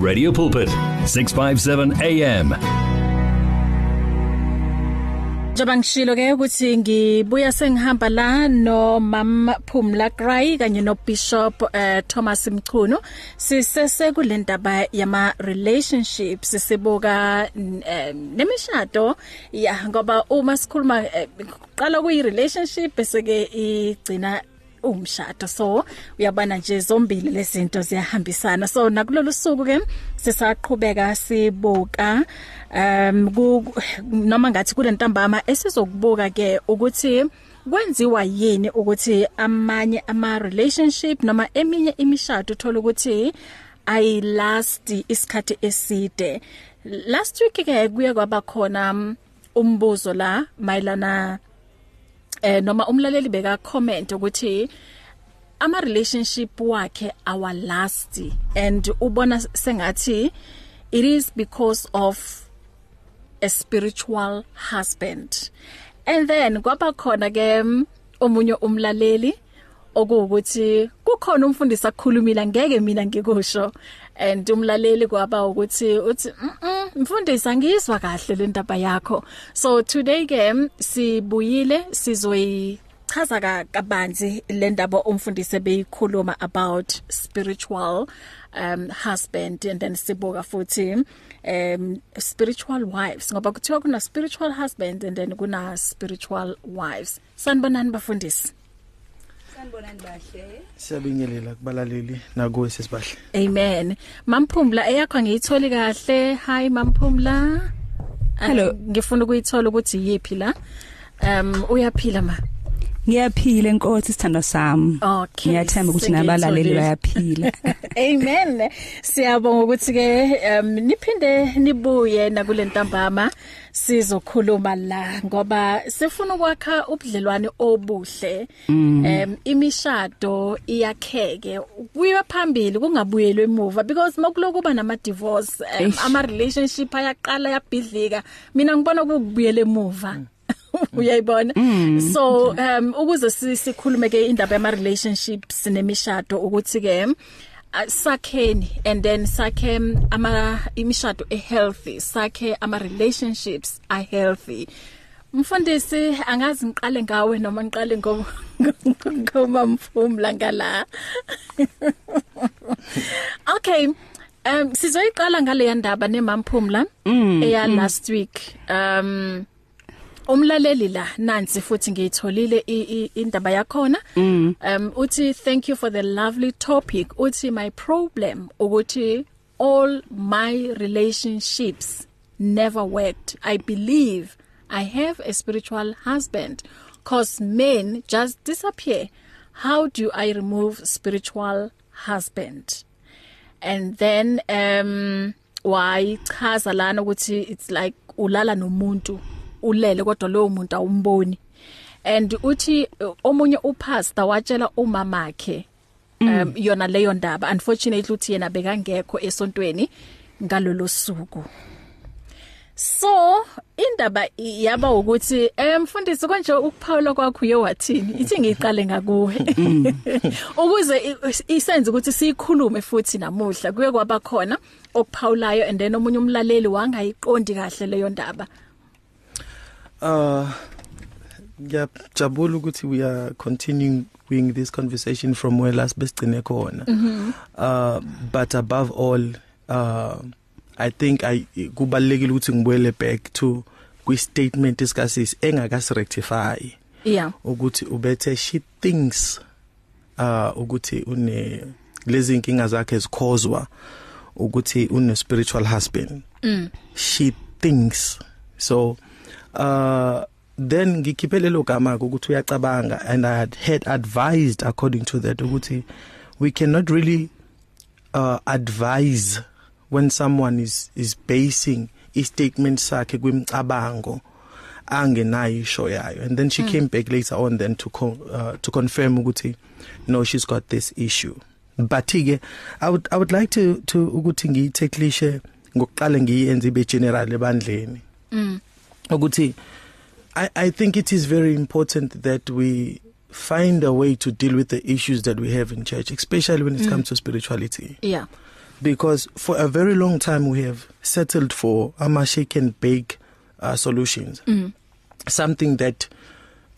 Radio Pulpit 657 AM Njoba ngishilo ke ukuthi ngibuya sengihamba la no Mam Phumla Gray kanye no Bishop uh, Thomas Mchunu. Sisese kulendaba yama relationships sibuka uh, nemishado. Ya ngoba uma sikhuluma qala kuyi relationship bese ke igcina umshado so uyabona nje zombili lezinto ziyahambisana. So nakulolu suku ke sisaqhubeka sibuka um noma ngathi kule ntambama esizokubuka ke ukuthi kwenziwa yini ukuthi amanye ama relationship noma eminye imishado uthola ukuthi ay last isikhathi eside. Last week ke kuye kwaba khona umbuzo la mayilana eh noma umlaleli beka comment ukuthi ama relationship wakhe our last and ubona sengathi it is because of a spiritual husband. And then kwaba khona ke omunye umlaleli okuwukuthi kukhona umfundisi akukhulumila ngeke mina ngikusho. And umlaleli kwaba ukuthi uthi mfundisi angizwa kahle le ndaba yakho. So today ke sibuyile sizoyi chaza kabanzi le ndaba umfundisi beyikhuluma about spiritual um husband. And then sibuka futhi um spiritual wives. Ngoba kuthiwa kuna spiritual husband and then kuna spiritual wives. Sanibonani bafundisi? Sanibonani bahle. Siyabingelela kubalaleli nakuwe sesibahle. Amen. Mamphumla eyakho ngiyitholi kahle. Hi Mamphumla. Hello. Ngifuna ukuyithola ukuthi yipi la. Um uyaphila ma. Ngiyaphila enkosi sithando sami. Okay. Ngiyathemba ukuthi nabalaleli bayaphila. Amen. Siyabonga ukuthi ke um niphinde nibuye nakule ntambama sizokhuluma la ngoba sifuna ukwakha ubudlelwane obuhle. Um imishado iyakheke. Kuyiwe phambili kungabuyelwe emuva because makulokuba nama divorce ama relationship ayaqala yabhidlika. Mina ngibona kubuyele emuva. uyayibona so um ukuze sikhulume ke indaba yama relationships nemishado ukuthi ke sakheni and then sakhe ama imishado e healthy sakhe ama relationships are healthy mfundisi angazi ngiqale ngawe noma ngiqale ngo ngoma mfumla ngala. Okay um sizoyiqala ngale ndaba nemamphumla eya last week. Um umlaleli la nansi futhi ngiyitholile indaba yakhona. Um uthi thank you for the lovely topic. Uthi my problem ukuthi all my relationships never worked. I believe i have a spiritual husband cause men just disappear. How do i remove spiritual husband? And then um why chaza lana ukuthi it's like ulala nomuntu. Ulele kodwa lowo muntu awumboni. And uthi omunye upastor watshela umamakhe um yona leyo ndaba. Unfortunately uthi yena bekangekho esontweni ngalolo suku. So indaba yaba ukuthi emfundisi konje ukuphawula kwakho uye wathini? Ithi ngiqale ngakuwe. Ukuze isenze ukuthi sikhulume futhi namuhla kuye kwaba khona okuphawulayo and then omunye umlaleli wangayiqondi kahle leyo ndaba. Uh ngiyajabula ukuthi we are continuing this conversation from where last besigcine khona. Mhm. Uh but above all uh I think I kubalekile ukuthi ngibuyele back to kwi statement isikasisi engakasi rectify. Yeah. ukuthi ubethe she thinks uh ukuthi une lezi inkinga zakhe zikhozwa ukuthi une spiritual husband. Mm. She thinks so uh then ngikhiphe lelo gama ukuthi uyacabanga and i had had advised according to that ukuthi we cannot really uh advise when someone is is basing i statement sakhe kwimcabango angenayo isho yayo. And then she mm. came back later on then to co uh, to confirm ukuthi no she's got this issue. But ke i would i would like to to ukuthi ngiyitheklishe ngokuqala ngiyenze ibe general ebandleni. Mm ukuthi I I think it is very important that we find a way to deal with the issues that we have in church especially when it mm. comes to spirituality yeah because for a very long time we have settled for ama shake and bake uh, solutions mm. something that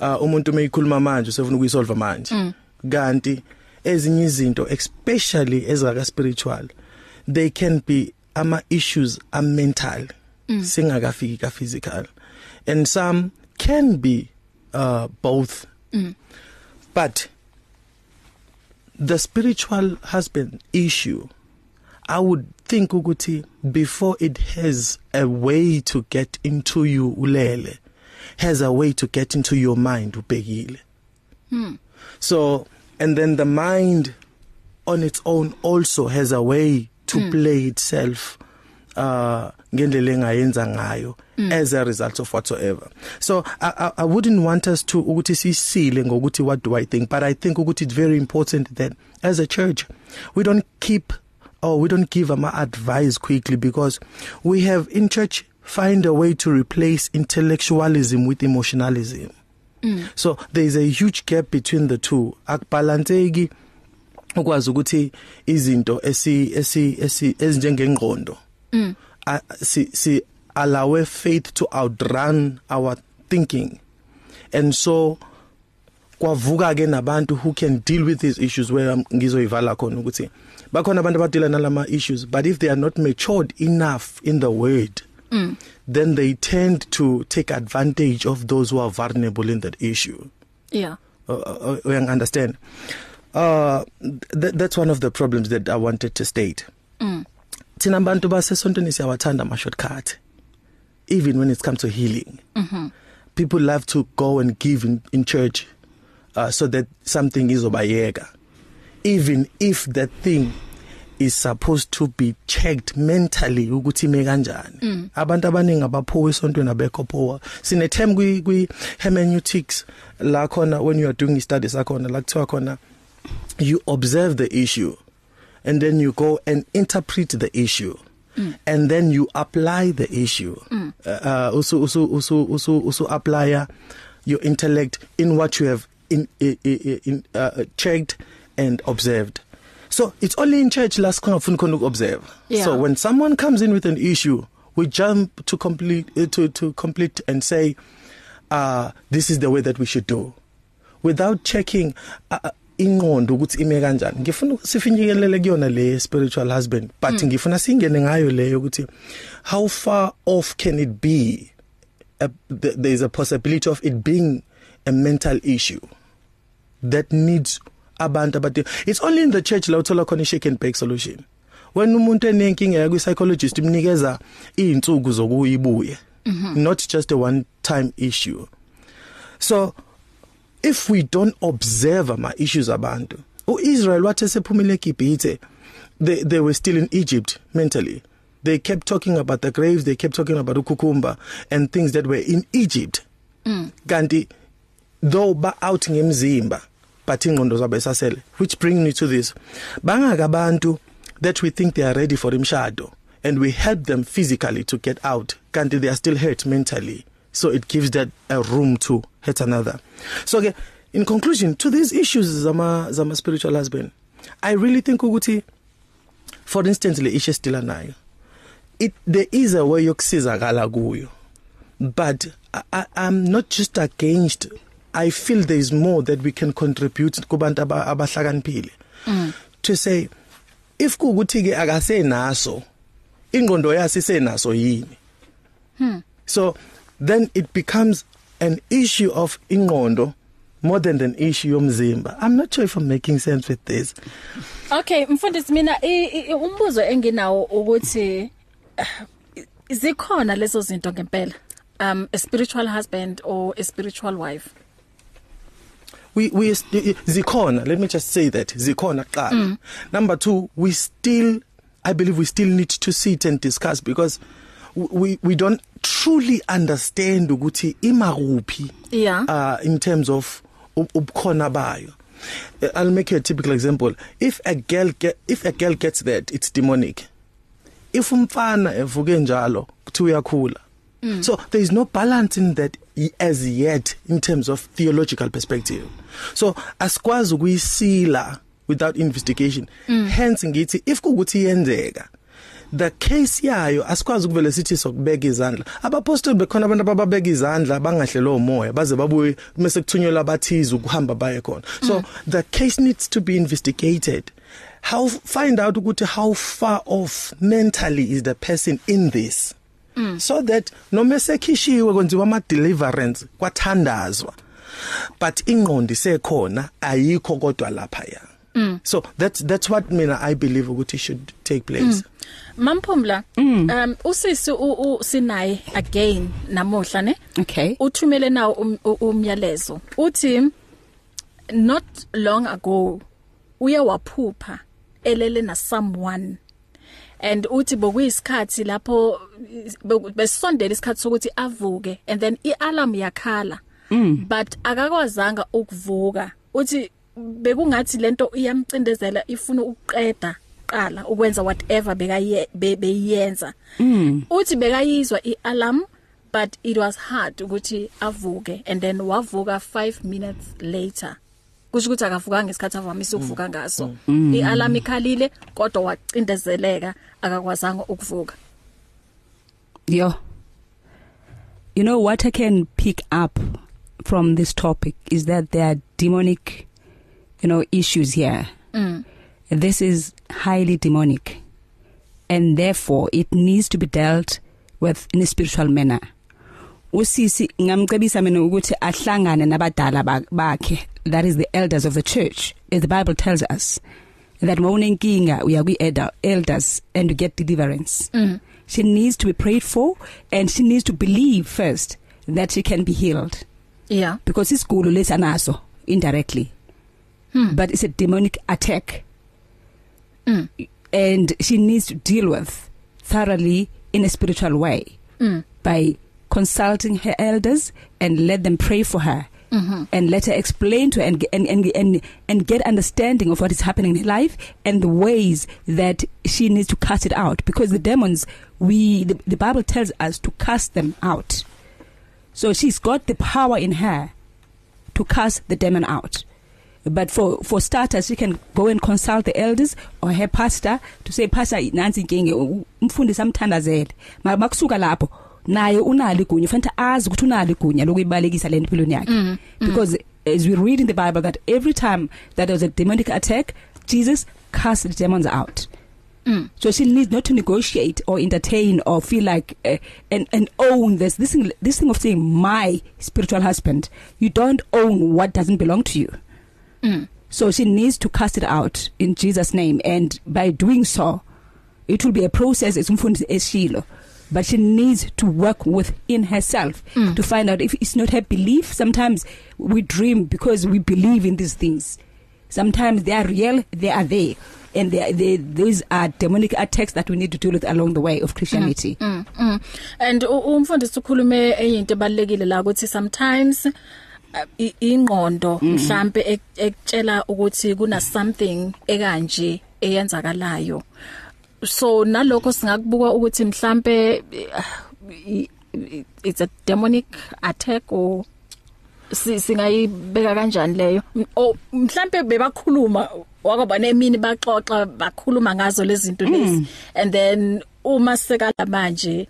uh, umuntu meyikhuluma manje usefuna ukuyisolve manje mm. kanti ezinye izinto especially ezaka spiritual they can be ama issues are mental mm. singakafiki ka physical and some can be uh both mm. but the spiritual husband issue i would think ukuthi before it has a way to get into you ulele has a way to get into your mind ubhekile hmm so and then the mind on its own also has a way to mm. play itself uh ngendlela engayenza ngayo mm. as a result of whatsoever so I, I I wouldn't want us to ukuthi sisile ngokuthi what do I think but I think ukuthi it's very important that as a church we don't keep or we don't give our advice quickly because we have in church find a way to replace intellectualism with emotionalism mm. so there is a huge gap between the two akubalanceki ukwazi ukuthi izinto esi esi esi ezinjengengqondo mm. uh, si si allow faith to outrun our thinking and so kwavuka ke nabantu who can deal with these issues where ngizoyivala khona ukuthi bakhona abantu abadila nalama issues but if they are not matured enough in the word mm. then they tend to take advantage of those who are vulnerable in that issue yeah uh, uh, uh understand uh th that's one of the problems that I wanted to state mm. Thina abantu basesontweni siyawathanda ama shortcut. Even when it's come to healing. Mhm people love to go and give in, in church uh, so that something izobayeka. Even if that thing is supposed to be checked mentally ukuthi ime kanjani. Mm. abantu abaningi abaphowe esontweni abekho phowa. Sine term kwi, kwi hermeneutics la khona when you are doing studies akhona la kuthiwa khona you observe the issue. And then you go and interpret the issue mm. and then you apply the issue mm. uh also also also also also apply your intellect in what you have in in, in uh, checked and observed so it's only in church la sikhona khona ukobserve yeah. so when someone comes in with an issue we jump to complete uh, to to complete and say uh this is the way that we should do without checking uh, ingqondo ukuthi ime kanjani ngifuna sifinyekelele kuyona le spiritual husband but mm. ngifuna singene ngayo leyo ukuthi how far off can it be a, th there is a possibility of it being a mental issue that needs abantu abathi it's only in the church la uthola khona shake and bake solution when umuntu enenkinga yakwi psychologist imnikeza izinsuku zokuyibuye mm -hmm. not just a one time issue so if we don't observe ama issues abantu uIsrael wathe sephumile eGibhithe they they were still in Egypt mentally. They kept talking about the graves they kept talking about ukukumba and things that were in Egypt. Mm. kanti though ba out ngemzimba but ingqondo zabo esasele which bring me to this bangaka abantu that we think they are ready for imshado and we help them physically to get out kanti they are still hurt mentally. So it gives that a room to hurt another. So okay in conclusion to these issues zama zama spiritual husband i really think ukuthi for instance le issue still nayo it there is a way yokusizakala kuyo. But I, I i'm not just against i feel there is more that we can contribute kubantu abahlakaniphile. Mm. to say if kuukuthi ke akasenaso ingqondo yasisenaso yini? Hmm. So then it becomes an issue of ingqondo more than an issue yomzimba. I'm not sure if i'm making sense with this. Okay mfundisi mina umbuzo enginawo ukuthi zikhona lezo zinto ngempela um a spiritual husband or a spiritual wife? We we zikhona let me just say that zikhona qala mm. number 2 we still i believe we still need to sit and discuss because we we don't truly understand ukuthi imakuphi yeah. uh in terms of ubukhona bayo. I'll make you a typical example. If a girl get, if a girl gets that it's demonic. If umfana evuke njalo kuthi uyakhula. Mm. so there is no balance in that as yet in terms of theological perspective. So asikwazi ukuyisila without investigation. Mm. hence ngithi if kukuthi yenzeka the case yayo asikwazi ukuvele sithi sokubeka izandla. Abapostoli bekhona abantu abababeka izandla bangahlelo moya baze babuye mase kuthunyelwa abathize ukuhamba baye khona. So mm. the case needs to be investigated. How find out ukuthi how far off mentally is the person in this. Mm. so that noma sekhishiwe kwenziwa ama deliverance kwathandazwa. But ingqondo isekhona ayikho kodwa lapha ya mm. so that's that's what mina i believe ukuthi should take place mm. Mamphumla mm. um usisi usinaye again namuhla ne Okay. uthumele nawo um- u- umyalezo uthi not long ago uye waphupha elele na someone and uthi bokuyisikhathi lapho be- besondela isikhathi sokuthi avuke and then ialarm yakhala mm. but akakwazanga ukuvuka uthi bekungathi lento iyamcindezela ifuna ukuqeda qala ukwenza whatever bekaye be- beyenza mm. uthi bekayizwa ialarm but it was hard ukuthi avuke and then wavuka 5 minutes later. Kusho ukuthi akavuka ngesikhathi avamise ukuvuka ngaso. Ialarm ikhalile kodwa wacindezeleka akakwazanga ukuvuka. Yo. You know what I can pick up from this topic is that there are demonic you know issues here. mm. This is highly demonic and therefore it needs to be dealt with in a spiritual manner. Usisi ngamcebisa mina ukuthi ahlangane nabadala ba- bakhe that is the elders of the church as the bible tells us that mawunenkinga uya kwi elders and you get deliverance. Mm. She needs to be prayed for and she needs to believe first that she can be healed yeah because isigulo lesanaso indirectly Hmm. but it's a demonic attack Mm. and she needs to deal with thoroughly in a spiritual way mm. by consulting her elders and let them pray for her Mhm. and let her explain to her and, and and and and get understanding of what is happening in her life and the ways that she needs to cast it out because the demons we the, the bible tells us to cast them out so she's got the power in her to cast the demon out but for for starters she can go and consult the elders or her pastor to say pastor nansi inkinge umfundisi amthandazele makusuka lapho naye unalo igunya fanele azi ukuthi unalo igunya lokuyibalekisa le empilweni yakhe. Mm, because as we read in the bible that every time that there was a demonic attack jesus cast the demons out. Mm. so she needs not to negotiate or entertain or feel like uh, and and own this this thing this thing of saying my spiritual husband. You don't own what doesn't belong to you. Mm. so she needs to cast it out in Jesus name and by doing so it will be a process as umfundisi eshilo but she needs to work within herself Mm. to find out if it's not her belief sometimes we dream because we believe in these things sometimes they are real they are there and they, they these are demonic attacks that we need to deal with along the way of Christianity Mm, mm. And u- umfundisi ukhulume enye into ebalekile la ukuthi sometimes ingqondo mhlambe ek- ekutshela ukuthi kuna something ekanje eyenzakalayo. So nalokho singakubuka ukuthi mhlambe it's a demonic attack or si- singayibeka kanjani leyo? M- o mhlambe bebakhuluma wakwaba nemini baxoxa bakhuluma ngazo lezi zinto lezi. And then uma sekala manje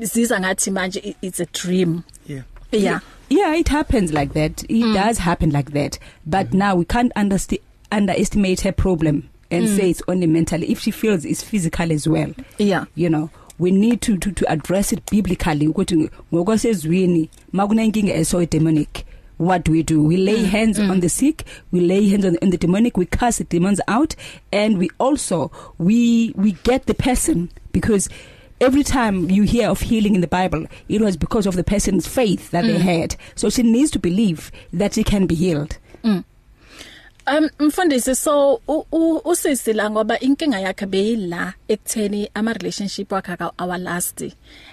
ziza ngathi manje it's a dream. Yeah. Yeah. Yeah, it happens like that. It mm. does happen like that. But mm-hmm. now we can't underst- underestimate her problem and mm. say it's only mental. If she feels it's physical as well, yeah you know, we need to to, to address it biblically. ukuthi ngokwasezwini makunenkinga eso demonic. What do we do? We lay hands mm. on the sick, we lay hands on, on the demonic, we cast the demons out, and we also we we get the person because every time you hear of healing in the Bible, it was because of the person's faith that mm. they had. So she needs to believe that she can be healed. Um mfundisi so usisi la ngoba inkinga yakhe beyila ekutheni ama relationship wakhe last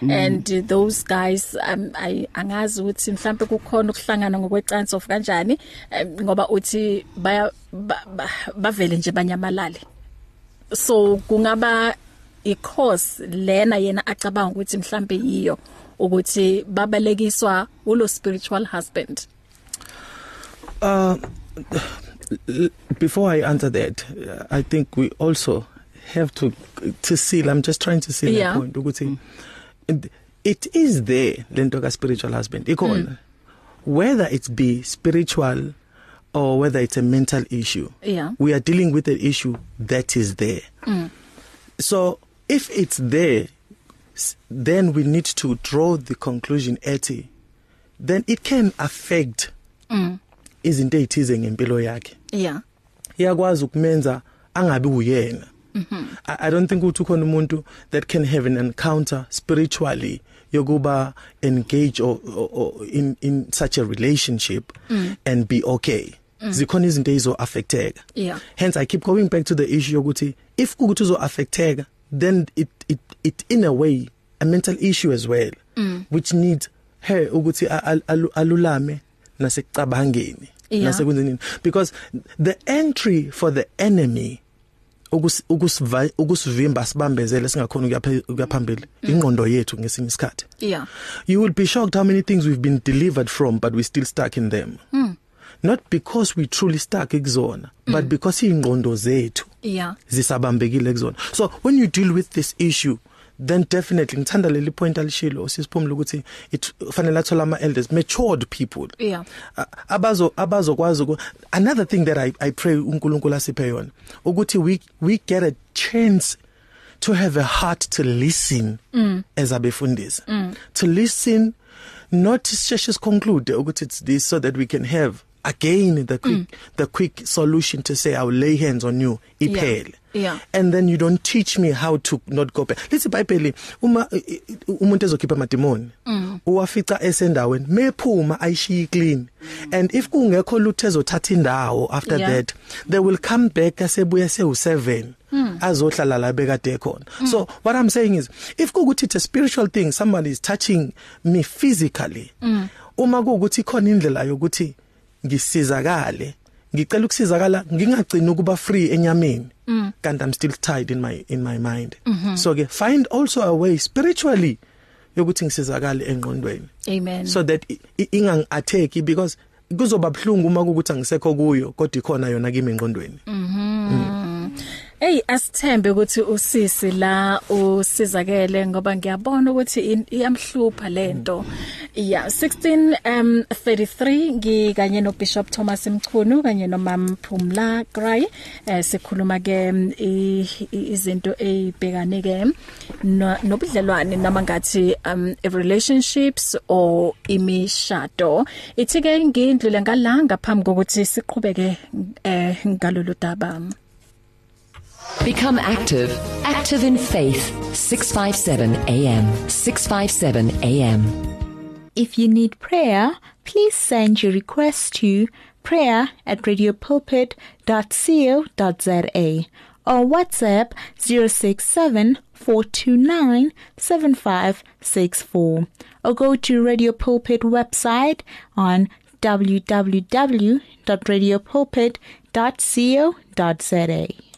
mm. and uh, those guys um I angazi ukuthi mhlambe kukhona ukuhlangana ngokwecansi of kanjani um, ngoba uthi baya ba- ba- bavele nje banyamalale so kungaba i-cause lena yena acabanga ukuthi mhlambe yiyo ukuthi babalekiswa ulo spiritual husband uh before I answer that, I think we also have to to seal. I'm just trying to seal Yeah. that point ukuthi it- it is there lento ka spiritual husband. Ikona. Mm. Whether it's be spiritual or whether it's a mental issue. Yeah. We are dealing with an issue that is there. Mm. So if it's there then we need to draw the conclusion ethi then it can affect Mm. izinto ezithize ngempilo yakhe yeah iyakwazi ukumenza angabi uyena I, I don't think ukuthi ukhona umuntu that can have an encounter spiritually yokuba engage or, or, or in in such a relationship mm. and be okay mm. zikhona izinto ezizo affecteka Yeah. hence i keep going back to the issue yokuthi if ukuthi uzo affecteka then it it it in a way a mental issue as well mm. which needs her ukuthi alulame nasekucabangeni Yeah. nasekwenzeni because the entry for the enemy ukusivimba sibambezele singakhona ukuyaphambili ingqondo yethu ngesinye isikhathi yeah you will be shocked how many things we've been delivered from but we still stuck in them mm. not because we truly stuck ekuzona mm. but because ingqondo zethu yeah zisabambekile kuzona so when you deal with this issue then definitely ngithanda leli point alishilo sisiphumula ukuthi it fanele athola ama elders matured people Yeah. A- abazo abazokwazi another thing that i i pray uNkulunkulu asiphe yona ukuthi we we get a chance to have a heart to listen mm. as abefundisi mm. to listen not just conclude ukuthi it's this so that we can have again the quick mm. the quick solution to say i'll lay hands on you iphele. Yeah. and then you don't teach me how to not go back. Lithi bible uma umuntu ezokhipha amademoni uwafica esendaweni mephuma ayishiya clean and if kungekho lutho ezothatha indawo after Yeah. that they will come back asebuya sewu7 azohlala la bekade khona. So what i'm saying is if kukuthi it's a spiritual thing somebody is touching me physically uma kuukuthi khona indlela yokuthi ngisizakale. Ngicela ukusizakala ngingagcini ukuba free enyameni. Mm. kanti i'm still tied in my in my mind. Mm -hmm. so ke find also a way spiritually yokuthi ngisizakale engqondweni. Amen. So that i- i- ingang attack because kuzoba bhlungu uma kukuthi angisekho kuyo kodwa ikhona yona kimi engqondweni. Hey asithembe ukuthi usisi la usizakele ngoba ngiyabona ukuthi in- iyamhlupha lento. Yeah 16 um 33 ngikanye no Bishop Thomas Mchunu kanye no Mam Phumla Gray eh sikhuluma ke mm, i- i- izinto ezibhekane ke no- nobudlelwane noma ngathi um relationships or imishado. Ithi ke ngindlule ngala ngaphambi kokuthi siqhubeke eh ngalolu daba. Become active. Active in faith. 657 AM. 657 AM. If you need prayer, please send your request to prayer at radiopulpit.co.za or WhatsApp 067 429 7564 or go to Radio Pulpit website on www.radiopulpit.co.za.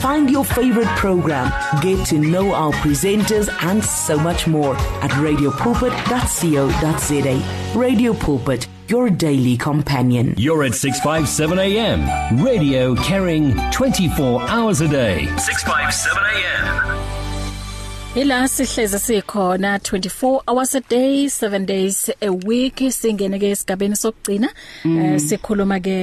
Find your favorite program, get to know our presenters, and so much more at radiopulpit.co.za. Radio Pulpit, your daily companion. You're at 657 AM. Radio carrying 24 hours a day. 657 AM. Ila sihleze sikhona 24 hours a day 7 days a week. Singene ke esigabeni sokugcina eh, sikhuluma ke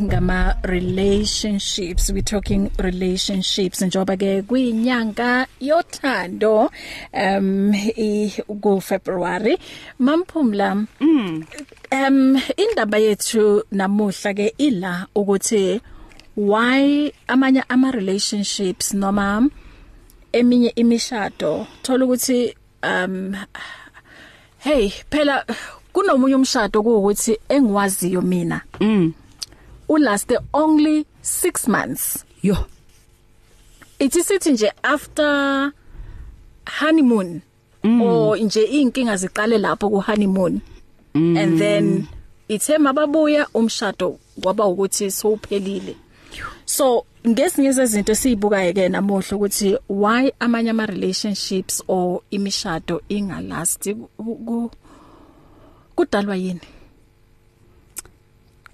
ngama relationships we talking relationships njoba ke kuyinyanga yothando um i ku February mamphumla um indaba yethu namuhla ke ila ukuthi why amanye ama relationships noma eminye imishado thola ukuthi um hey phela kunomunye umshado ukuthi engiwaziyo mina. Mm. U last only 6 months. Yo. Ithi sithi nje after honeymoon mm. or nje inkinga ziqale lapho ku honeymoon mm. and then ithe mababuya umshado kwaba ukuthi sowuphelile. So ngesinye zezinto sizibukayo ke namuhla ukuthi why amanye ama relationships or imishado ingalast kudalwa yini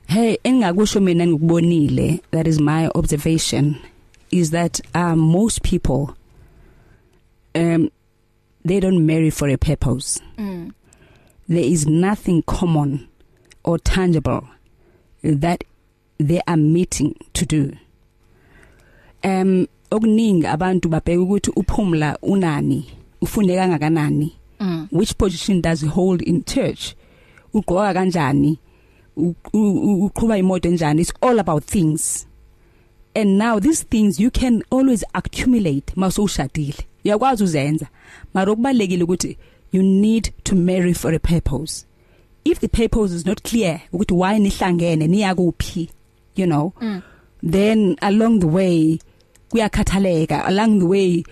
Hey engakusho mina ngikubonile that is my observation is that uh, most people um they don't marry for a purpose. Mm. There is nothing common or tangible that they are meeting to do. Um okuningi abantu babheka ukuthi uphumla unani ufunde kangakanani? Mm. which position does he hold in church? Ugqoka kanjani? Uqhuba imoto enjani? It's all about things. And now these things you can always accumulate mawushadile uyakwazi uzenza. Mara okubalekile ukuthi you need to marry for a purpose. If the purpose is not clear ukuthi why nihlangene niya kuphi? You know. Mm. then along the way kuyakhathaleka. Along the way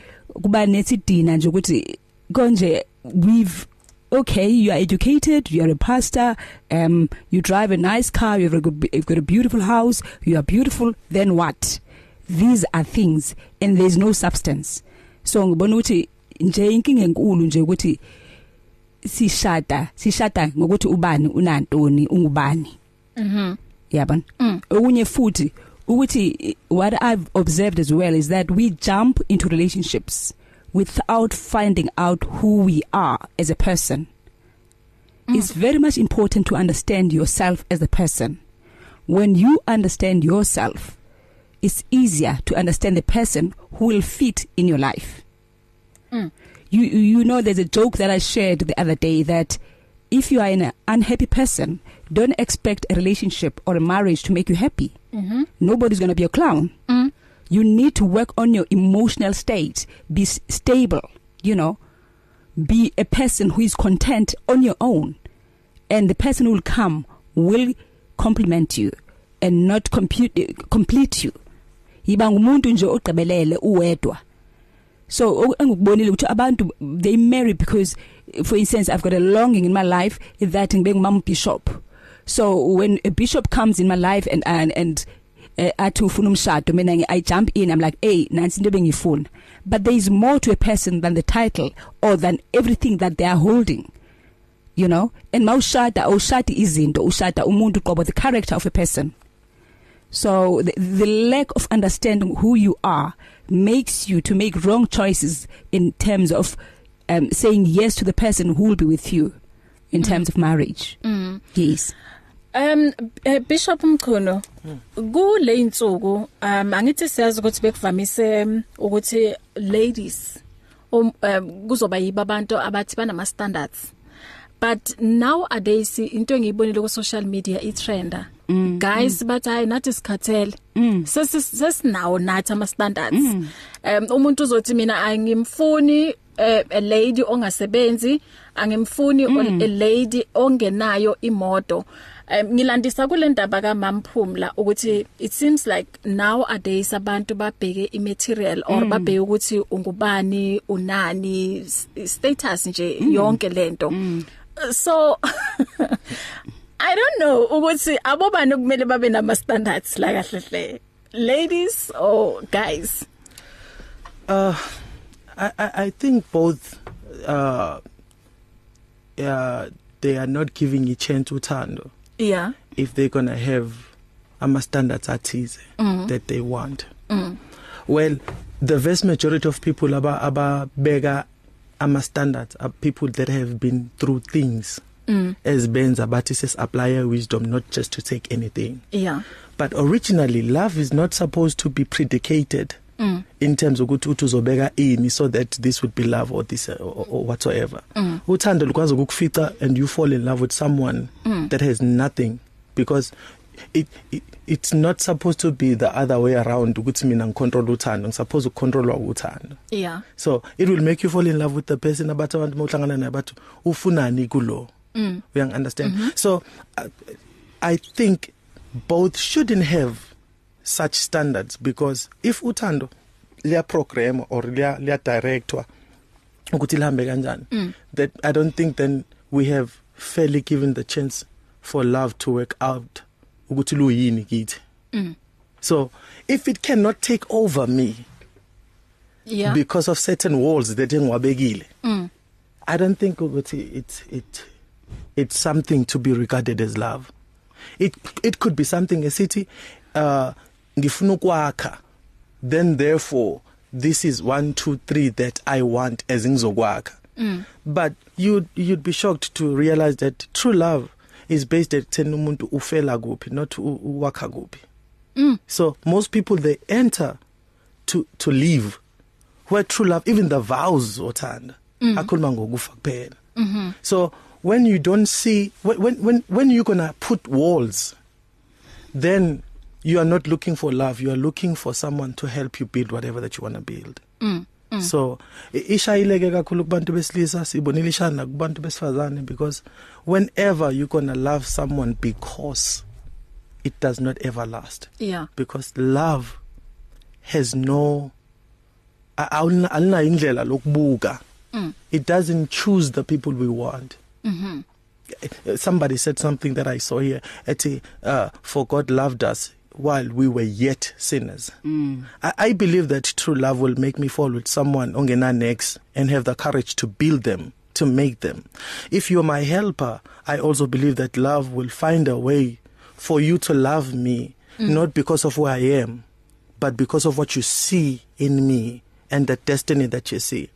kuba nesidina nje ukuthi konje we've okay you are educated you are a pastor um you drive a nice car you've got, you've got a beautiful house you are beautiful then what? These are things and there's no substance. So ngibona ukuthi nje inkinga enkulu nje ukuthi sishada sishada ngokuthi ubani unantoni ungubani. Mhm yabona mm. okunye futhi ukuthi what i've observed as well is that we jump into relationships without finding out who we are as a person mm. it's very much important to understand yourself as a person when you understand yourself it's easier to understand the person who will fit in your life mm. you you know there's a joke that I shared the other day that if you are an unhappy person don't expect a relationship or a marriage to make you happy. Mm-hmm. nobody's going to be a clown. Mm. you need to work on your emotional state. Be stable you know. Be a person who is content on your own. And the person who will come will complement you and not compute complete you. Yiba ngumuntu nje ogqibelele uwedwa. So engikubonile ukuthi abantu they marry because for instance I've got a longing in my life that ngibe ngumam bishop so when a bishop comes in my life and and, and uh, athi ufuna umshado mina I jump in I'm like hey nansi into bengifuna but there is more to a person than the title or than everything that they are holding you know? And mawushada awushadi izinto ushada umuntu qobo the character of a person. So the, the lack of understanding who you are makes you to make wrong choices in terms of um saying yes to the person who will be with you. In mm. terms of marriage mm. yes Um uh, Bishop Mkhono kule insuku um angithi siyazi ukuthi bekuvamise ukuthi ladies um kuzoba yiba abantu abathi banama standards but nowadays into engiyibonile ku social media i trender mm, guys mm. bathi hayi nathi sikhathele mm. sesinawo nathi ama standards mm. um umuntu uzothi mina angimfuni uh, a lady ongasebenzi angimfuni mm. a lady ongenayo imoto um ngilandisa kule ndaba kaMamphumla ukuthi it seems like nowadays abantu babheke imaterial or mm. babheke ukuthi ungubani unani status nje mm. yonke lento mm. so I don't know ukuthi abobani kumele babe nama standards la kahle hle ladies or guys uh I I I think both uh yeah they are not giving a chance uthando yeah if they're going to have ama standards athize mm. that they want mm. well the vast majority of people aba ababeka ama standards are people that have been through things mm. as benza bathi ses apply wisdom not just to take anything yeah but originally love is not supposed to be predicated mm. In terms ukuthi uthi uzobeka ini so that this would be love or this uh, or, or whatsoever mm. uthando lukwazi ukukufica and you fall in love with someone mm. that has nothing because it, it it's not supposed to be the other way around ukuthi mina ngicontrol uthando ngisupposed ukucontrolwa uthando yeah so it will make you fall in love with the person abathi abantu mawuhlangana naye bathi ufunani kulo mm. you understand mm -hmm. so uh, i think both shouldn't have such standards because if uthando liya program or liya liya directwa ukuthi lihambe kanjani that i don't think then we have fairly given the chance for love to work out ukuthi luyini kithi. So if it cannot take over me yeah. because of certain walls that engiwabekile i don't think ukuthi it's it it's something to be regarded as love. It it could be something esithi uh ngifuna ukwakha then therefore this is 1 2 3 that i want as ngizokwakha mm. but you you'd be shocked to realize that true love is based at ten umuntu ufela kuphi not uwakha kuphi mm. so most people they enter to to live where true love even the vows othanda mm. akhuluma ngokufa kuphela mm-hmm. so when you don't see when when when you're going to put walls then you are not looking for love you are looking for someone to help you build whatever that you want to build. Mm. Mm. so ishayileke kakhulu kubantu besilisa sibonile ishana kubantu besifazane because whenever you're going to love someone because it does not ever last. Yeah. Because love has no alina indlela lokubuka. It doesn't choose the people we want. Mhm somebody said something that i saw here ethi uh, for god loved us while we were yet sinners mm. I, i believe that true love will make me fall with someone ongena next and have the courage to build them to make them if you're my helper i also believe that love will find a way for you to love me mm. not because of who i am but because of what you see in me and the destiny that you see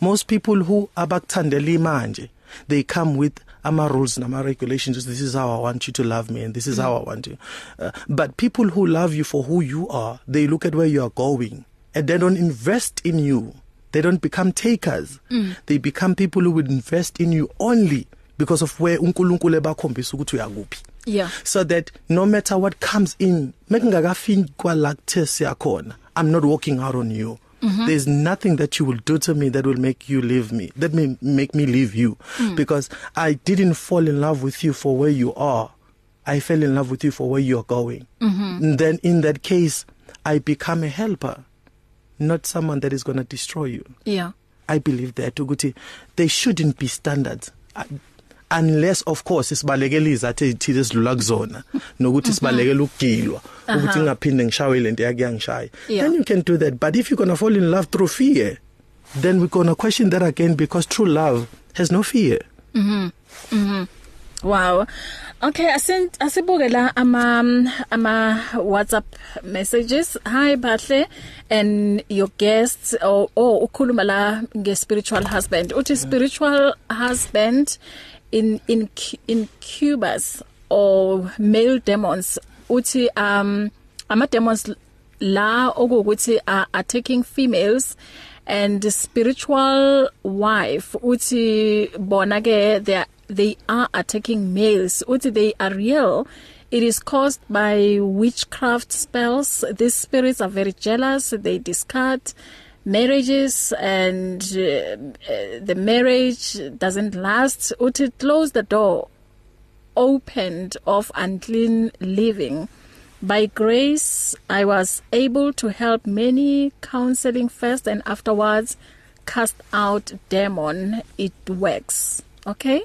most people who abakuthandela manje they come with ama rules nama regulations this is how i want you to love me and this is mm. how i want you. Uh, but people who love you for who you are they look at where you are going and they don't invest in you. They don't become takers. Mm. they become people who would invest in you only because of where uNkulunkulu ebakhombisa ukuthi uyakuphi. Yeah. So that no matter what comes in mekungakafini kwala kuthe siyakhona i'm not walking out on you. Mm -hmm. there's nothing that you will do to me that will make you leave me that may make me leave you mm. because i didn't fall in love with you for where you are i fell in love with you for where you're going mm -hmm. and then in that case i become a helper not someone that is going to destroy you yeah i believe that ukuthi they shouldn't be standards unless of course isibalekela izathu ezithile esidlula kuzona nokuthi sibalekela ukugilwa ukuthi ngingaphinde ngishawe lento yakuyangishaya Yeah. then you can do that but if you're going to fall in love through fear then we're going to question that again because true love has no fear Wow. Okay, asin asibuke la ama ama WhatsApp messages. Hi Bahle and your guests or oh ukhuluma la nge spiritual husband. Uthi spiritual husband in in incubus or male demons. Uthi um ama demons la okuthi are attacking females and spiritual wife uthi bona ke they are, they are attacking males. Uthi they are real. It is caused by witchcraft spells. These spirits are very jealous. They discard marriages and uh, uh, the marriage doesn't last uthi close the door opened of unclean living By grace, I was able to help many counseling first and afterwards cast out demon. It works. Okay?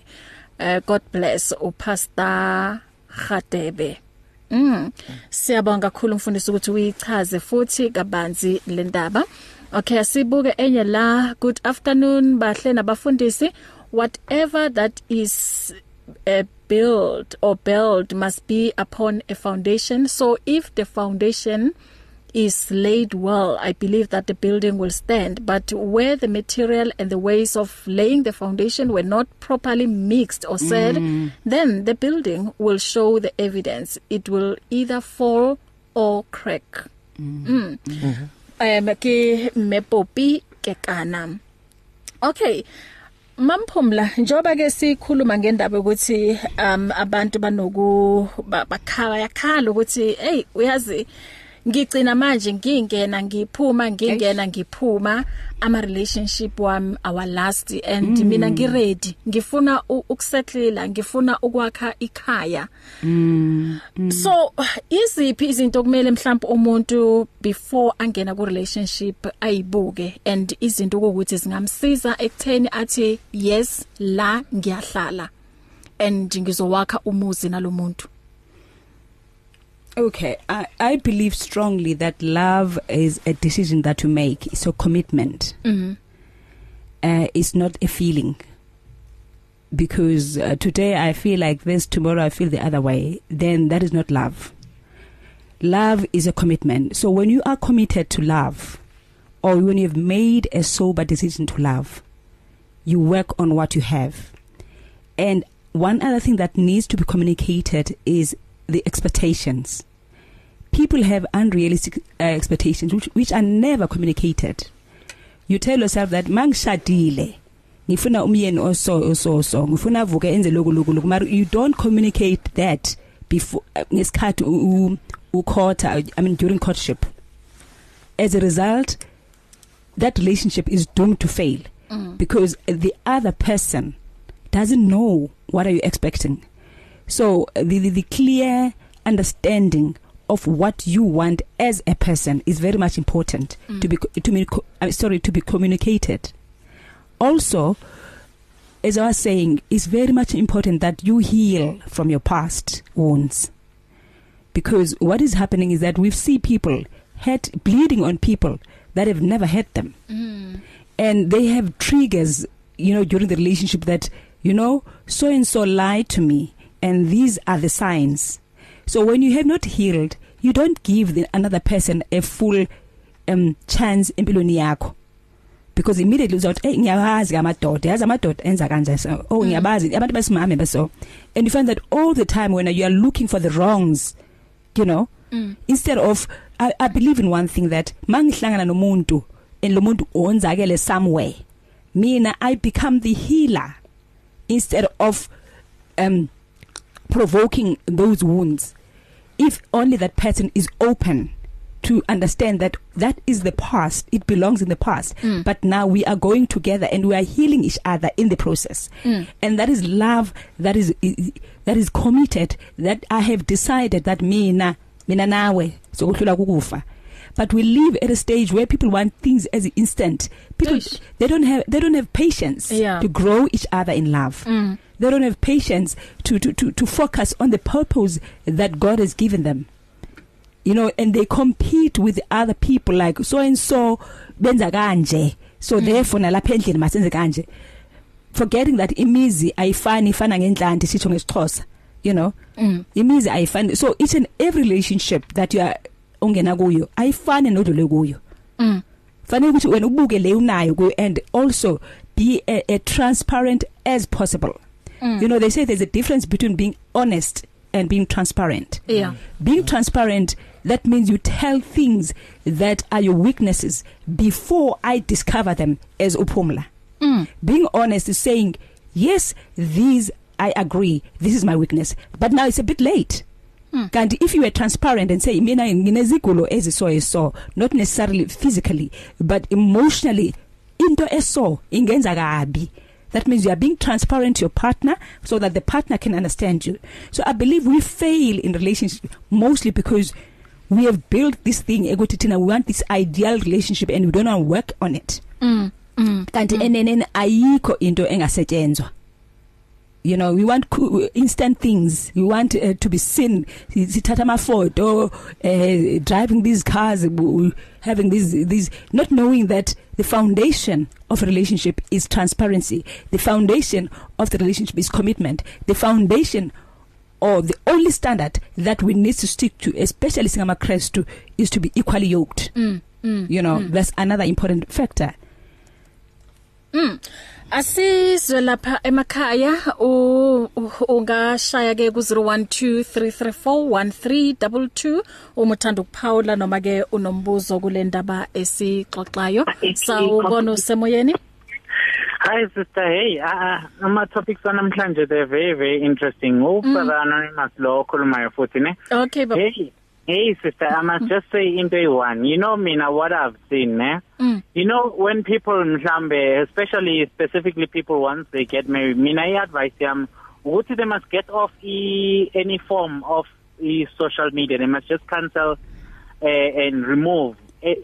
Uh, God bless uPastor Khatebe. Mm. Siyabonga kakhulu mfundisi ukuthi uyichaze futhi kabanzi le ndaba. Okay, asibuke enye la. Good afternoon bahle nabafundisi. Whatever that is uh, built or build must be upon a foundation so if the foundation is laid well i believe that the building will stand but where the material and the ways of laying the foundation were not properly mixed or said mm. then the building will show the evidence it will either fall or crack mm. Mm. Mm-hmm. Um ke mepopi ke kana. Okay Mamphumla njoba ke sikhuluma ngendaba ukuthi um abantu banoku bakhala yakhala ukuthi hey uyazi ngigcina manje ngingena ngiphuma ngingena ngiphuma. Ama relationship wami our last and mm. mina ngi ready ngifuna ukusettle ngifuna ukwakha ikhaya. Mm. Mm. so iziphi izinto kumele mhlawumbe umuntu before angena ku relationship ayibuke? And izinto ukuthi zingamsiza ekutheni athi yes la ngiyahlala. And ngizowakha umuzi nalomuntu Okay, I, I believe strongly that love is a decision that you make. It's a commitment. Mhm. Uh, it's not a feeling. Because uh, today I feel like this, tomorrow I feel the other way. Then that is not love. Love is a commitment. So when you are committed to love, or when you've made a sober decision to love, you work on what you have. And one other thing that needs to be communicated is the expectations. People have unrealistic uh, expectations which, which are never communicated. You tell yourself that mangishadile ngifuna umyeni oso oso so ngifuna avuke enze lokhu lokhu mara you don't communicate that before uh, ngesikhathi ukhotha I mean during courtship as a result that relationship is doomed to fail mm. because the other person doesn't know what are you expecting so the the, the clear understanding of what you want as a person is very much important mm. to be to be I'm sorry to be communicated also as I was saying it's very much important that you heal from your past wounds because what is happening is that we see people hurt bleeding on people that have never hurt them mm. and they have triggers you know during the relationship that you know so and so lied to me and these are the signs. So when you have not healed you don't give the another person a full um chance empilweni yakho. Because immediately uzothi hey ngiyawazi amadoda yazi amadoda enza kanje so. Oh ngiyabazi abantu besimame beso. And you find that all the time when you are looking for the wrongs you know mm. instead of I, I believe in one thing that mangihlangana nomuntu and lo muntu onzakele somewhere mina i become the healer instead of um provoking those wounds if only that person is open to understand that that is the past it belongs in the past Mm. but now we are going together and we are healing each other in the process Mm. and that is love that is that is committed that i have decided that mina mina nawe sokuhlula kukufa but we live at a stage where people want things as instant people Eish. they don't have they don't have patience Yeah. to grow each other in love Mm. They don't have patience to to to to focus on the purpose that God has given them. You know and they compete with other people like so and so benza kanje. So mm. therefore nalapha endlini masenze kanje. Forgetting that imizi ayifani ifana ngendlanti sitho ngesixhosa you know? Mm. imizi ayifani. So each and every relationship that you are ongena kuyo ayifani nodlule kuyo. Mm. fanele ukuthi wena ubuke le unayo kuyo and also be a, a transparent as possible. Mm. you know they say there's a difference between being honest and being transparent Yeah. being transparent that means you tell things that are your weaknesses before i discover them as uphumla Mm. being honest is saying yes these i agree this is my weakness but now it's a bit late Hmm. kanti if you were transparent and say mina nginezigulo eziso eso not necessarily physically but emotionally into eso ingenza kabi that means you are being transparent to your partner so that the partner can understand you so i believe we fail in relationship mostly because we have built this thing ekuthi thina we want this ideal relationship and we don't want to work on it Mm. Mm. kanti enenene ayikho into engasetshenzwa you know we want instant things we want uh, to be seen sithatha ama photo uh, driving these cars having these these not knowing that the foundation of a relationship is transparency the foundation of the relationship is commitment the foundation or the only standard that we need to stick to especially singama Christu is to be equally yoked Mm. Mm. you know mm. that's another important factor Mm. Asizwe lapha emakhaya u u- ungashaya ke ku 0123341322 uma uthanda ukuphawula noma ke unombuzo kule ndaba esixoxayo. Sawubona usemoyeni? Hi sister hey uh, ama topics namhlanje they're very very interesting. Ubrother anonymous lo okhulumayo futhi ne? Okay baba. Hey Hey sister, I must just say into one. You know mina what I've seen, eh? Mm. You know when people mhlambe especially specifically people once they get married, mina i-advice yam ukuthi they must get off e, any form of e social media. They must just cancel uh, and remove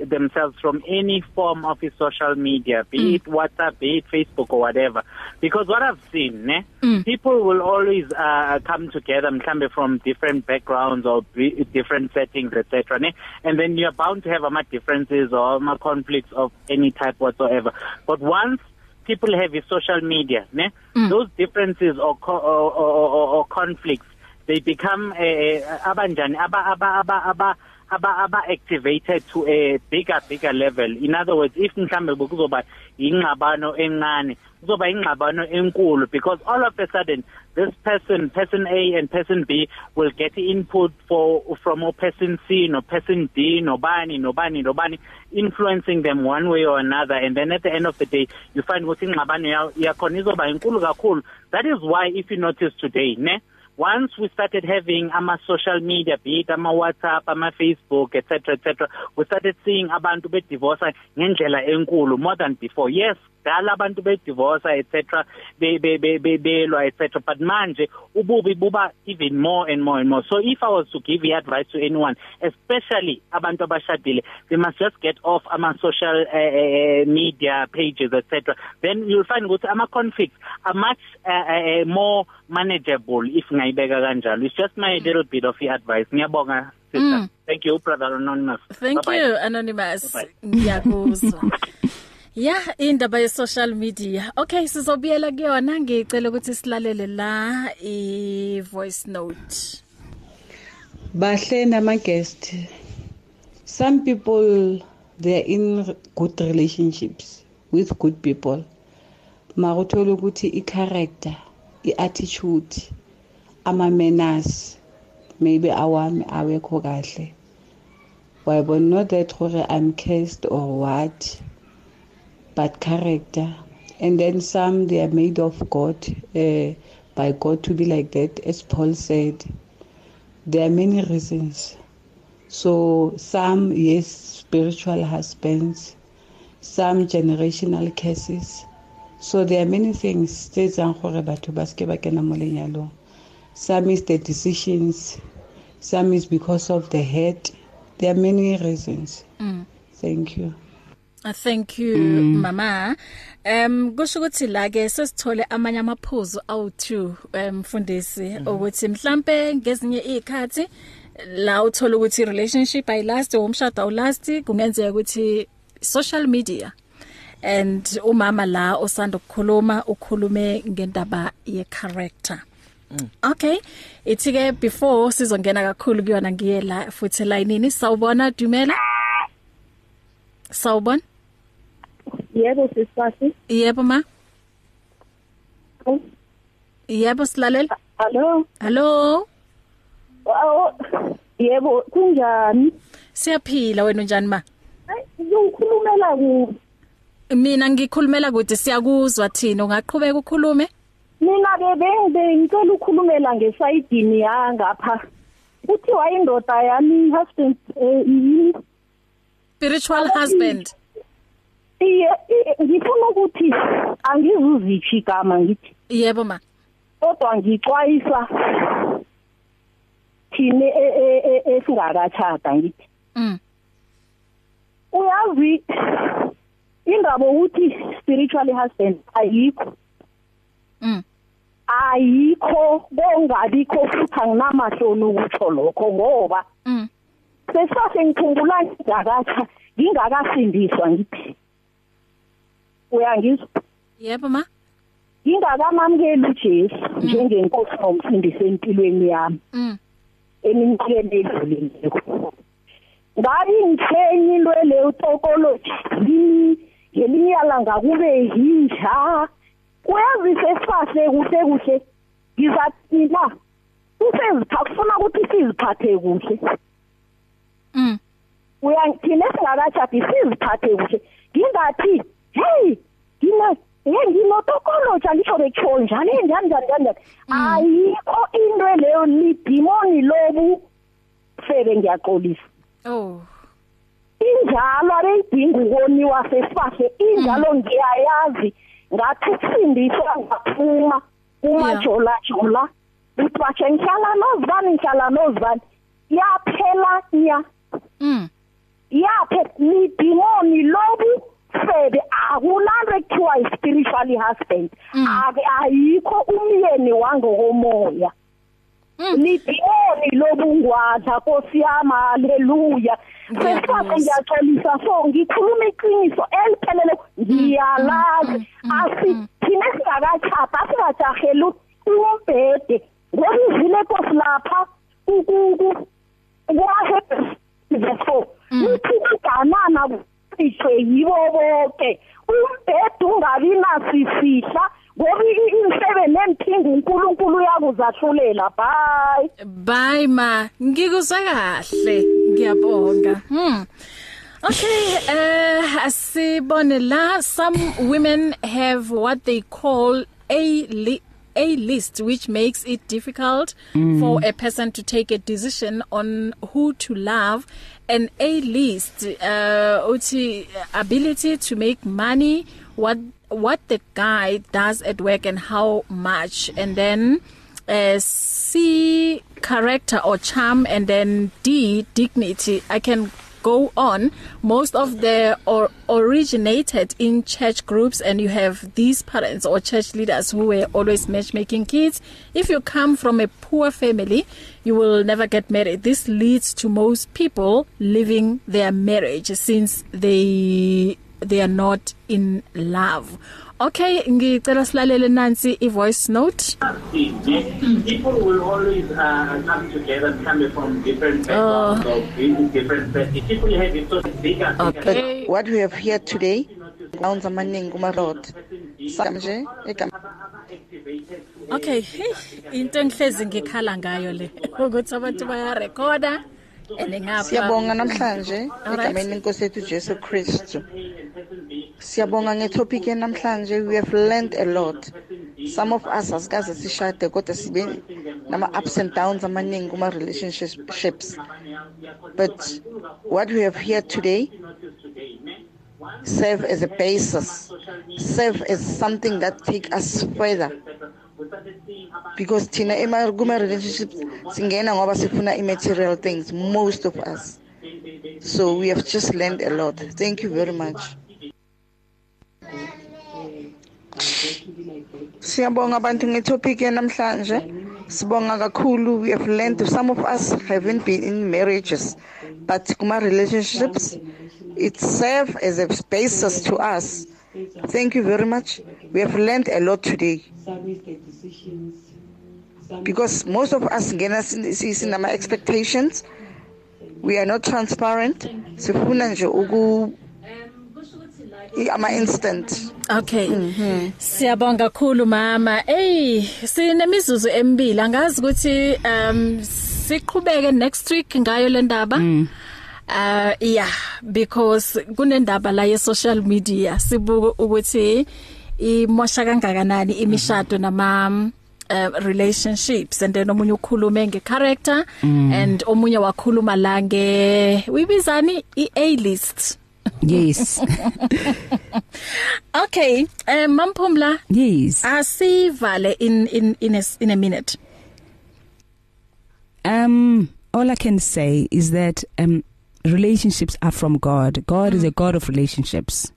themselves from any form of social media, be mm. it WhatsApp, be it Facebook or whatever. Because what I've seen, ne, mm. people will always uh, come together mhlambe from different backgrounds or be, different settings, etc. Ne? And then you're bound to have um, differences or um, conflicts of any type whatsoever. But once people have a social media, ne, mm. those differences or, co- or, or, or, or conflicts, they become uh, abanjani aba aba aba aba aba activated to a bigger bigger level. In other words if mhlambe kuzoba ingxabano encane kuzoba ingxabano enkulu because all of a sudden this person person A and person B will get input for from a person C no person D nobani nobani nobani influencing them one way or another. And then at the end of the day you find ukuthi ingxabano yakhona izoba inkulu kakhulu. That is why if you notice today ne once we started having ama social media be it ama WhatsApp ama Facebook etc etc we started seeing abantu be divorce ngendlela enkulu more than before. Yes dala abantu be divorce etc be be be belwa etc but manje ububi buba even more and more and more. So if i was to give the advice to anyone especially abantu abashadile they must just get off ama social uh, uh, media pages etc then you'll find ukuthi ama conflicts are much uh, uh, more manageable if ngayibeka kanjalo. It's just my little bit of advice. Ngiyabonga sister. Mm. thank you brother anonymous. Thank bye -bye. you anonymous. Ngiyakuzwa. Ya indaba ye social media. Okay sizobuyela kuyona ngicela ukuthi silalele la i voice note. Bahle nama guest. Some people they're in good relationships with good people. Makuthola ukuthi i character, i attitude, ama manners maybe awami awekho kahle. Wayibona not that gore I'm cursed or what. But character. And then some they are made of God, uh, by God to be like that, as Paul said. There are many reasons. So some, yes, spiritual husbands, some generational cases. So there are many things. Some is the decisions. Some is because of the head. There are many reasons. Mm. Thank you. Uh, thank you mm. mama um kusho ukuthi la ke sesithole amanye amaphuzu awu2 umfundisi um, mm -hmm. ukuthi mhlambe ngezinye izikhathi la uthola ukuthi relationship ay last umshado awu last kungenzeka ukuthi social media and umama la osanda ukukhuluma ukhulume ngendaba ye character Mm. Okay. Ithi ke before sizongena kakhulu kuyona ngiye la futhi line sawubona Dumela. Sawubona? Yebo sisipasi. Yebo ma. Yebo silalela. Hello. Hello. Oh, yebo kunjani? Siyaphila wena unjani ma? Ngikhulumela ku Mina ngikhulumela kude siyakuzwa thina ungaqhubeka ukukhulume? Mina bebe ngicela ukukhulumela ngesayidini yangapha. Kuthiwa indoda yami husband eh spiritual husband. Iye ngifuna ukuthi angizuziphi igama ngithi. Yebo ma. Kodwa ngixwayisa thine esingakachata ngithi. Mm. Uyazi indaba ukuthi spiritually husband ayikho. Mm. ayikho bongabikho futhi anginamahloni ukutsho lokho ngoba mm sesase ngikhumbula ngakatha ngingakasindiswa ngithi uyangizwa? Yebo ma. Ngingakamamukeli uJesu njengenkosi nomsindisi empilweni yami. Mm. Eminyakeni edlulileko. Ngabe ngithenye into le utokoloji ngelinyala ngakube yinja. Uyazi sesifahle kuhle kuhle. Ngizathi la usezipha kufuna ukuthi siziphathe kuhle. Mm. Uyangiphina singakachaphi siziphathe kuhle. Ngingathi hey ngina hey nginotokoloji angisho bekutsho njani njani njani njani ayikho into leyo lidimoni lobu ifebe ngiyaxolisa. Oh. Injalo abeyidinga ukoniwa sesifahle injalo ngiyayazi. Ngathi kusindiswa ngaphuma umajola jola uthi bashe ngihlala nozibani ngihlala nozibani. Yaphela nya. Mm. Yaphe nidimoni lobu sebe akulanto ekuthiwa yi-spiritually husband ake ayikho umyeni wangokomoya nidimoni lobungwadla nkosi yami haleluya sesifake ngiyaxolisa so ngikhuluma iqiniso eliphelele ngiyalazi asithine singakachapha singajaheli umbhede ngoba izile nkosi lapha kuwahebhesi verse 4 lithi iganana kucishwe yibo bonke umbhede ungabi nasifihla ngoba insebe nemphinga uNkulunkulu uyakuzahlulela. Bye. Bye ma. Ngikuzwe kahle. Ngiyabonga. Hmm. Okay, uh asibone la. Some women have what they call a li a list which makes it difficult mm. for a person to take a decision on who to love. And a list uh uthi ability to make money what what the guy does at work and how much. And then uh C character or charm. And then D dignity. I can go on most of the or originated in church groups and you have these parents or church leaders who were always matchmaking kids. If you come from a poor family you will never get married. This leads to most people leaving their marriage since they they are not in love. Okay ngicela silalele nansi i voice note. People will always uh, come together and come from different backgrounds uh, or different people have it so bigger okay. what we have here today grounds amaningi kuma road sanje igama Okay, hey, into engihlezi ngikhala ngayo le ukuthi abantu baya recorda ene ngapha. Siyabonga namhlanje egameni lenkosi yethu Jesu Kristu. Siyabonga ngetopic namhlanje we have learned a lot. Some of us asikaze sishade kodwa sibe nama ups and downs amaningi kuma relationships. But what we have here today serve as a basis, serve as something that take us further. because thina ema kuma relationships singena ngoba sifuna immaterial things most of us so we have just learned a lot thank you very much Siyabonga abantu ngetopic namhlanje sibonga kakhulu we have learned some of us haven't been in marriages but kuma relationships it serve as a basis to us. Thank you very much. We have learned a lot today. Because most of us ngena sinama expectations. We are not transparent. Sifuna nje uku ama instant Okay. Mhm. Siyabonga kakhulu mama. Ey, sinemizuzu emibili. Angazi ukuthi um siqhubeke next week ngayo le ndaba. Mm. Uh yeah, because kunendaba la ye social media sibuka ukuthi imosha kangakanani imishado nama uh, relationships and then omunye ukhulume ngecharacter mm. and omunye wakhuluma la nge uyibizani i-A list Yes. okay, um Mampumla. Yes. Asivale in in in a in a minute. Um all I can say is that um relationships are from God. God mm. is a God of relationships.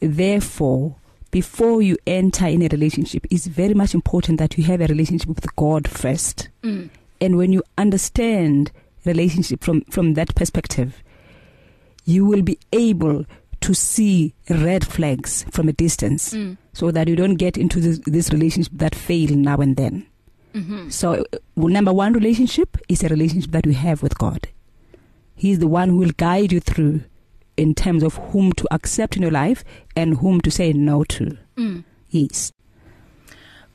Therefore, before you enter in a relationship, it's very much important that you have a relationship with God first. Mm. And when you understand relationship from from that perspective, you will be able to see red flags from a distance mm. so that you don't get into this, this relationship that fail now and then. Mm-hmm. So number one relationship is a relationship that you have with God. He's the one who will guide you through in terms of whom to accept in your life and whom to say no to. Mm. Yes.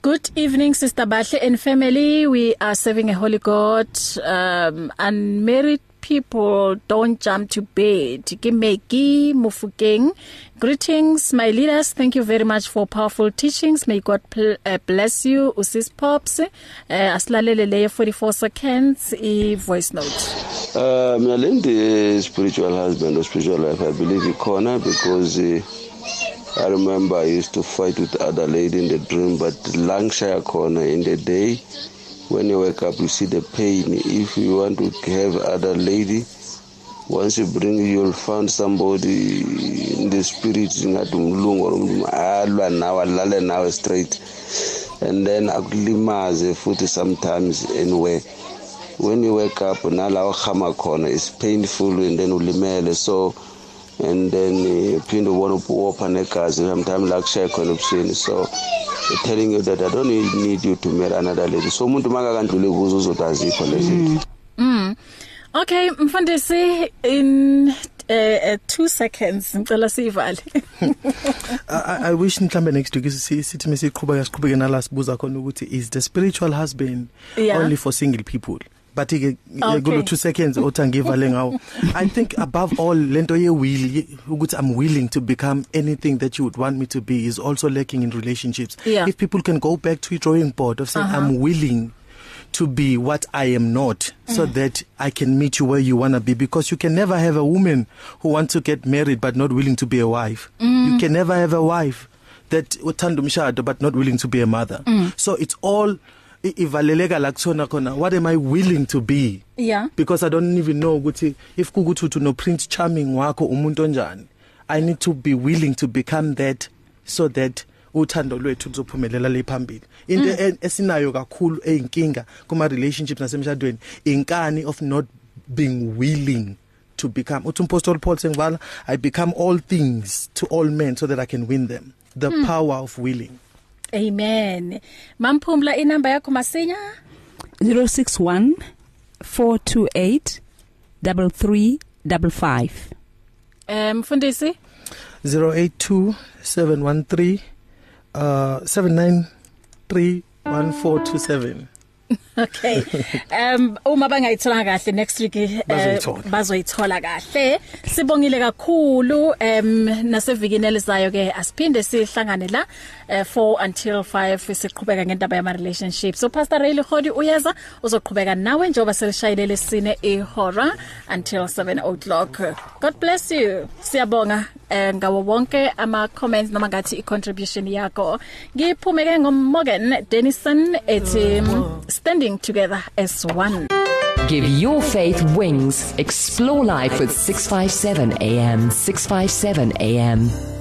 Good evening Sister Bahle and family. We are serving a holy God um unmarried people don't jump to bed. Kimeki Mufukeng. Greetings my leaders. Thank you very much for powerful teachings. May God uh, bless you. Usis Pops. Uh, aslalele le 44 seconds i voice note. Uh, mina lendi spiritual husband or spiritual life I believe ikhona because uh, I remember I used to fight with other lady in the dream but langshaya khona in the day when you wake up you see the pain. If you want to have other lady once you bring you'll find somebody in the spirit ngathi umlungu or umuntu alwa nawe alale nawe straight. And then akulimaze futhi sometimes anywhere when you wake up nala ohama khona is painful and then ulimele. So and then uphinde ubona uwopha negazi sometimes la kushaya khona ebushini so telling you that I don't need you to marry another lady so umuntu makakandlule kuzo uzothi azikho lezinto Mm. Okay, mfundisi in uh, uh, 2 seconds ngicela sivale. I, I wish mhlambe next week si- sithi mesiqhubeka siqhubeke nala sibuza khona ukuthi is the spiritual husband Yeah. only for single people but ke kulo 2 seconds othi angivale ngawo i think above all lento ye will ukuthi i'm willing to become anything that you would want me to be is also lacking in relationships Yeah. if people can go back to a drawing board of saying Uh-huh. uh -huh. i'm willing to be what I am not so Mm. that I can meet you where you want to be because you can never have a woman who wants to get married but not willing to be a wife Mm. you can never have a wife that uthanda umshado but not willing to be a mother Mm. so it's all ivaleleka la kusona khona what am I willing to be Yeah. because I don't even know ukuthi if kukuthi uthi no prince charming wakho umuntu onjani I need to be willing to become that so that uthando lwethu luzophumelela le phambili into Mm. mm. esinayo kakhulu eyinkinga kuma relationships nasemshadweni inkani of not being willing to become uthi apostle Paul sengivala I become all things to all men so that I can win them the Mm. mm. power of willing Amen. Mamphumla inamba yakho masinya? 061 428 3355 Eh mfundisi? 082 713 uh 7931427 Okay. Um uma bangayithola kahle next week eh, Bazoyithola. bazoyithola kahle. Sibongile kakhulu um nasevikini elizayo ke asiphinde sihlangane la eh, 4 until 5 siqhubeka ngendaba yama relationships. So Pastor Ray Khodi uyeza uzoqhubeka nawe njoba selishayelele sine ihora until 7 o'clock. God bless you. Siyabonga eh, ngawo wonke ama comments noma ngathi i contribution yakho. Ngiphumeke ngomorgan Denison ethi standing together as one. Give your faith wings. Explore life with 657 AM. 657 AM.